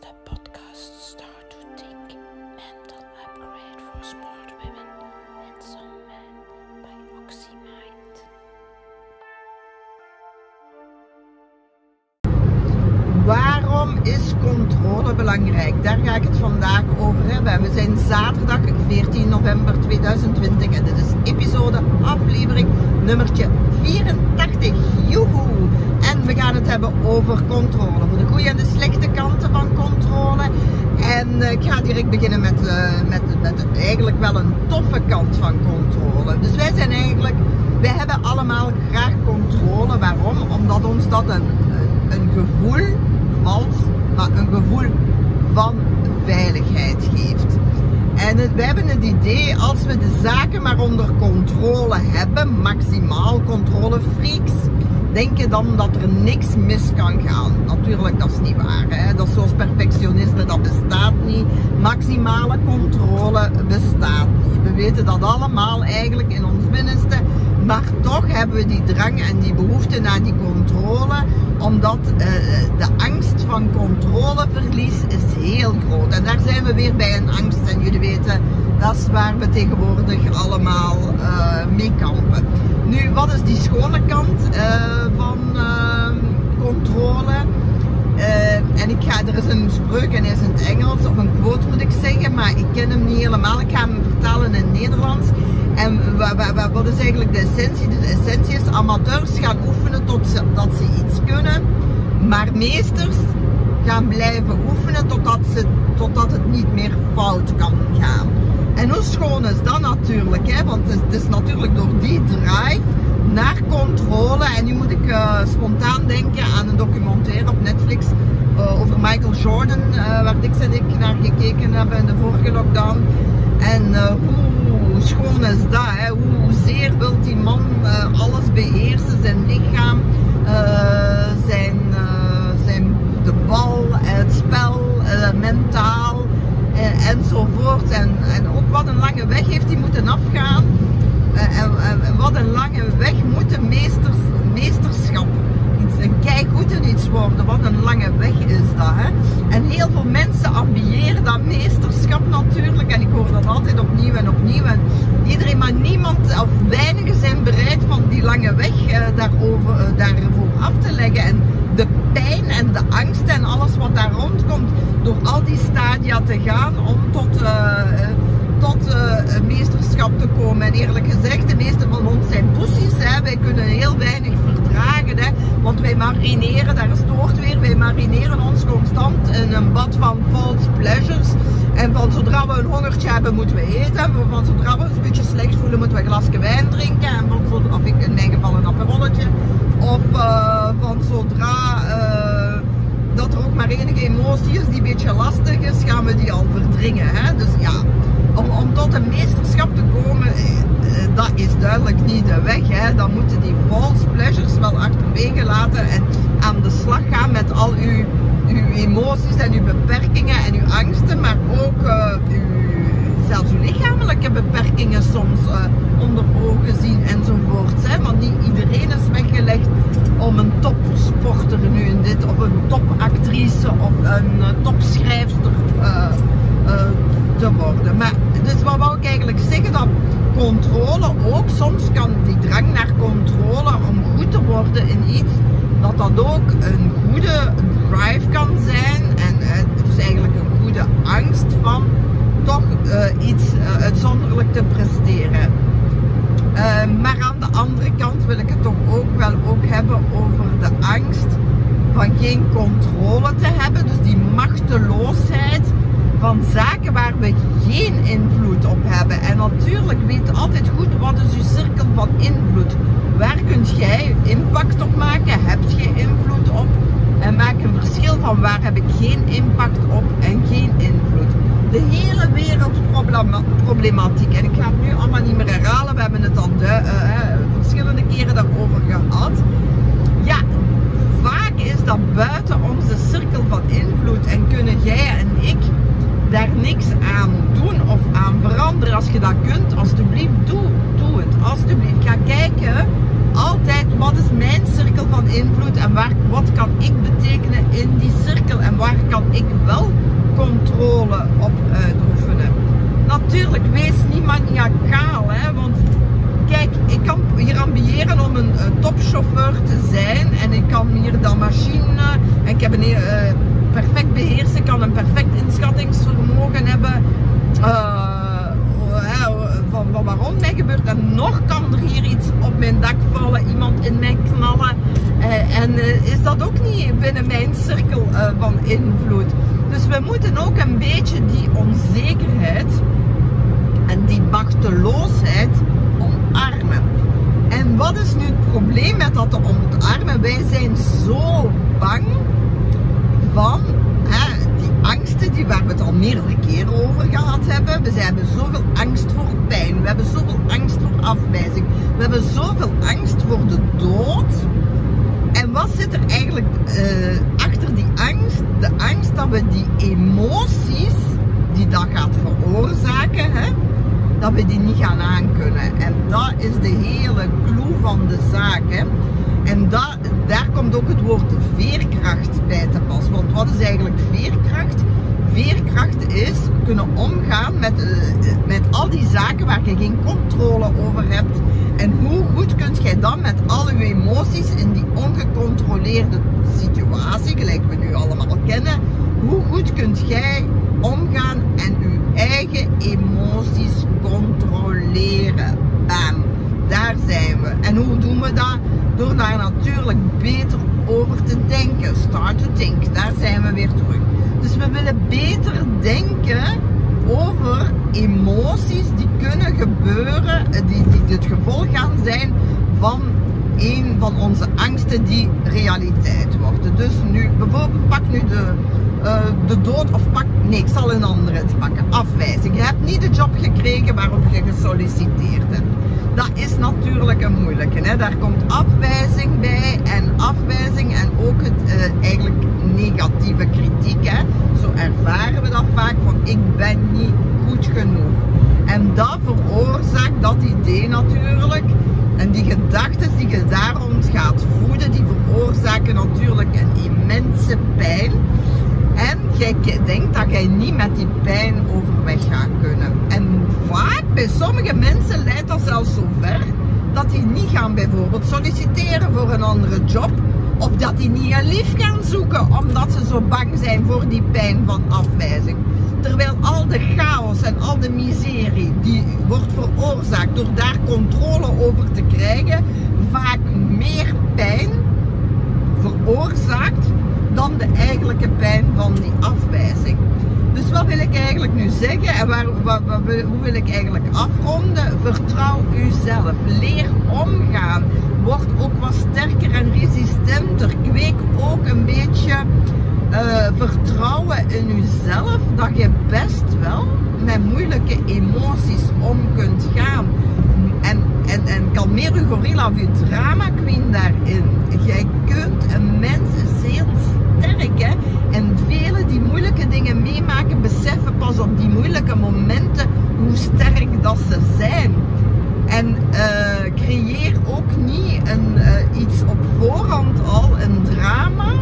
the podcast Start to Think Mental Upgrade for Smart Women and Some Men by OxyMind. Waarom is controle belangrijk? Daar ga ik het vandaag over hebben. We zijn zaterdag 14 november 2020 en dit is episode, aflevering nummertje 84. Joehoe! En we gaan het hebben over controle. Voor de goede en de slechte kanten van controle. En eh, ik ga direct beginnen met, eh, met, met eigenlijk wel een toffe kant van controle. Dus wij zijn eigenlijk, wij hebben allemaal graag controle. Waarom? Omdat ons dat een, een, gevoel valt, maar een gevoel van veiligheid geeft. En we hebben het idee, als we de zaken maar onder controle hebben, maximaal controlefreaks, denken dan dat er niks mis kan gaan. Natuurlijk, dat is niet waar. Hè? Dat is zoals perfectionisme, dat bestaat niet. Maximale controle bestaat niet. We weten dat allemaal eigenlijk in ons binnenste. Maar toch hebben we die drang en die behoefte naar die controle, omdat uh, de angst van controleverlies is heel groot. En daar zijn we weer bij een angst. En jullie weten, dat is waar we tegenwoordig allemaal uh, mee kampen. Wat is die schone kant uh, van controle? en ik ga, er is een spreuk en is in het Engels, of een quote moet ik zeggen, maar ik ken hem niet helemaal. Ik ga hem vertalen in het Nederlands. En wat is eigenlijk de essentie? De essentie is amateurs gaan oefenen tot ze, dat ze iets kunnen, maar meesters gaan blijven oefenen totdat, ze, totdat het niet meer fout kan gaan. En hoe schoon is dat natuurlijk? Hè? Want het is, het is natuurlijk door die drive naar controle. En nu moet ik uh, spontaan denken aan een documentaire op Netflix uh, over Michael Jordan, uh, waar Dix en ik naar gekeken hebben in de vorige lockdown. En hoe schoon is dat? Hè? Hoezeer wil die man alles beheersen, zijn lichaam, zijn, zijn, de bal, het spel, mentaal enzovoort. En, en ook wat een lange weg heeft hij moeten afgaan. En wat een lange weg moet een meesters, meesterschap een keigoed in iets worden. Wat een lange weg is dat. Hè? En heel veel mensen ambiëren dat meesterschap natuurlijk. En ik hoor dat altijd opnieuw en opnieuw. En iedereen, maar niemand of weinigen zijn bereid van die lange weg uh, daarover, uh, daarvoor af te leggen. En de pijn en de angst en alles wat daar rondkomt. Door al die stadia te gaan om tot... te komen. En eerlijk gezegd, de meeste van ons zijn poesies. Wij kunnen heel weinig verdragen. Hè. Want wij marineren, daar woord weer, wij marineren ons constant in een bad van false pleasures. En van zodra we een hongertje hebben, moeten we eten. Van zodra we een beetje slecht voelen, moeten we een glasje wijn drinken. En van, of ik in mijn geval een apperolletje. Of uh, van zodra... Uh, dat er ook maar enige emotie is die een beetje lastig is, gaan we die al verdringen. Hè? Dus ja, om, om tot een meesterschap te komen, eh, dat is duidelijk niet de weg. Hè. Dan moeten die false pleasures wel achterwege laten en aan de slag gaan met al uw, uw emoties en uw beperkingen en uw angsten, maar ook uh, uw, zelfs uw lichamelijke beperkingen soms uh, onder ogen zien enzovoort. Hè. Want niet iedereen is weggelegd om een topsporter nu in dit, of een topactrice of een topschrijfster te worden. Maar dus wat wou ik eigenlijk zeggen? Dat controle ook soms kan die drang naar controle om goed te worden in iets, dat dat ook een goede drive kan zijn en uh, dus eigenlijk een goede angst van toch uh, iets uh, uitzonderlijk te presteren. maar aan de andere kant wil ik het toch ook wel ook hebben over de angst van geen controle te hebben, dus die machteloosheid van zaken waar we geen invloed op hebben. En natuurlijk weet altijd goed wat is uw cirkel van invloed. Waar kunt jij impact op maken? Heb je invloed op? En maak een verschil van waar heb ik geen impact op en geen invloed. De hele wereldproblematiek. En ik ga het nu allemaal niet meer herhalen. We hebben het al de, uh, verschillende keren daarover gehad. Ja, vaak is dat buiten onze cirkel van invloed. En kunnen jij en ik daar niks aan doen of aan veranderen. Als je dat kunt, alsjeblieft, doe, doe het. Alsjeblieft, ga kijken altijd wat is mijn cirkel van invloed en waar, wat kan ik betekenen in die cirkel en waar kan ik wel controle op uitoefenen. Natuurlijk, wees niet maniacaal, hè, want kijk, ik kan hier ambiëren om een, een topchauffeur te zijn en ik kan hier dan machine en ik heb een uh, perfect beheersen, ik kan een perfect inschattingsvermogen hebben. Uh, van, van wat rond mij gebeurt. En nog kan er hier iets op mijn dak vallen, iemand in mij knallen. Uh, en uh, is dat ook niet binnen mijn cirkel uh, van invloed. Dus we moeten ook een beetje die onzekerheid en die machteloosheid omarmen. En wat is nu het probleem met dat te omarmen? Wij zijn zo bang van hè, die angsten die waar we het al meerdere keren over gehad hebben. We hebben zoveel angst voor pijn. We hebben zoveel angst voor afwijzing. We hebben zoveel angst voor de dood. En wat zit er eigenlijk uh, achter die angst? De angst dat we die emoties die dat gaat veroorzaken, hè, dat we die niet gaan aankunnen. En dat is de hele clue van de zaak. Hè. En daar komt ook het woord veerkracht bij te pas. Want wat is eigenlijk veerkracht? Veerkracht is kunnen omgaan met, uh, met al die zaken waar je geen controle over hebt. En hoe goed kunt jij dan met al uw emoties in die ongecontroleerde situatie, gelijk we nu allemaal kennen, hoe goed kunt jij omgaan en uw eigen emoties controleren? Bam, daar zijn we. En hoe doen we dat? Door daar natuurlijk beter over te denken. Start to think, daar zijn we weer terug. Dus we willen beter denken over emoties die kunnen gebeuren, die, het gevolg gaan zijn van een van onze angsten die realiteit worden. Dus nu, bijvoorbeeld, pak nu de, uh, de dood of pak, nee, ik zal een andere pakken, afwijzing. Je hebt niet de job gekregen waarop je gesolliciteerd hebt. Dat is natuurlijk een moeilijke. Hè? Daar komt afwijzing bij en afwijzing en ook het uh, eigenlijk negatieve kritiek. Hè? Zo ervaren we dat vaak van ik ben niet goed genoeg. En dat veroorzaakt dat idee natuurlijk. En die gedachten die je daar rond gaat voeden, die veroorzaken natuurlijk een immense pijn. En jij denkt dat jij niet met die pijn overweg gaat kunnen. En vaak bij sommige mensen leidt dat zelfs zo ver dat die niet gaan bijvoorbeeld solliciteren voor een andere job. Of dat die niet een lief gaan zoeken omdat ze zo bang zijn voor die pijn van afwijzing. Terwijl al de chaos en al de miserie die wordt veroorzaakt door daar controle over te krijgen, vaak meer pijn veroorzaakt dan de eigenlijke pijn van die afwijzing. Dus wat wil ik eigenlijk nu zeggen en waar, hoe wil ik eigenlijk afronden? Vertrouw uzelf. Leer omgaan. Word ook wat sterker en resistenter. Kweek ook een beetje uh, vertrouwen in uzelf. Best wel met moeilijke emoties om kunt gaan. En, en, en kalmeer uw gorilla of uw drama queen daarin. Jij kunt een mens zeer sterk hè. En velen die moeilijke dingen meemaken beseffen pas op die moeilijke momenten hoe sterk dat ze zijn. En uh, creëer ook niet een, uh, iets op voorhand al, een drama,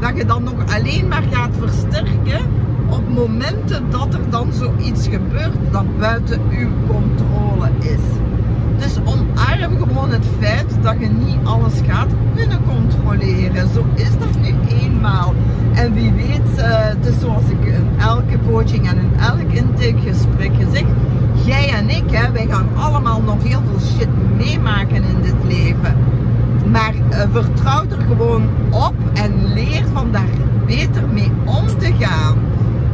dat je dan nog alleen maar gaat versterken op momenten dat er dan zoiets gebeurt dat buiten uw controle is. Dus omarm gewoon het feit dat je niet alles gaat kunnen controleren. Zo is dat nu eenmaal. En wie weet, uh, het is zoals ik in elke coaching en in elk intakegesprek gezegd, jij en ik, hè, wij gaan allemaal nog heel veel shit meemaken in dit leven. Maar uh, vertrouw er gewoon op en leer van daar beter mee om te gaan.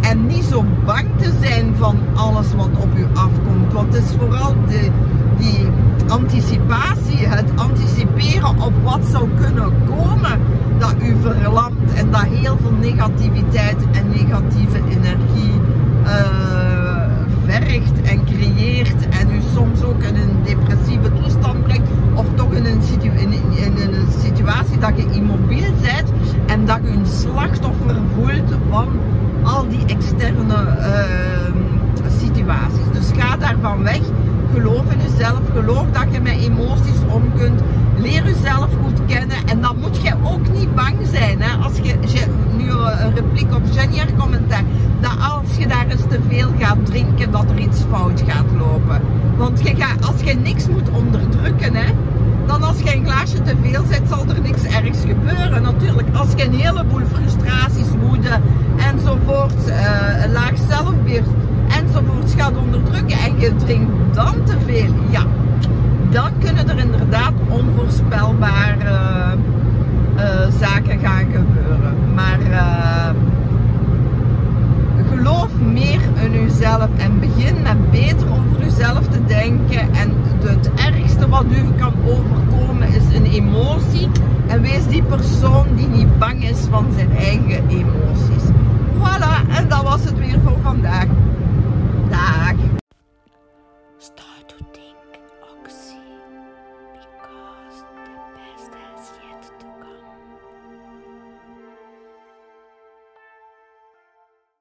En niet zo bang te zijn van alles wat op u afkomt. Want het is vooral de, die anticipatie, het anticiperen op wat zou kunnen komen, dat u verlamt en dat heel veel negativiteit en negatieve energie uh, vergt en creëert en u soms ook in een depressieve toestand brengt of toch in een, situ in, in, in een situatie dat je immobiel bent en dat je een slachtoffer voelt van al die externe uh, situaties. Dus ga daarvan weg geloof in jezelf. Geloof dat je met emoties om kunt. Leer jezelf goed kennen. En dan moet je ook niet bang zijn. Hè? Als je, nu een repliek op Jenny commentaar. Dat als je daar eens te veel gaat drinken, dat er iets fout gaat lopen. Want als je niks moet onderdrukken, hè, dan als je een glaasje te veel zet, zal er niks ergs gebeuren. Natuurlijk, als je een heleboel frustraties, woede enzovoort, uh, laag zelfbeeld enzovoort gaat onderdrukken en je drinkt dan te veel, ja, dan kunnen er inderdaad onvoorspelbare uh, zaken gaan gebeuren. Maar geloof meer in uzelf en begin met beter zelf te denken. En het ergste wat u kan overkomen is een emotie. En wees die persoon die niet bang is van zijn eigen emoties. Voilà, en dat was het weer voor vandaag. Dag.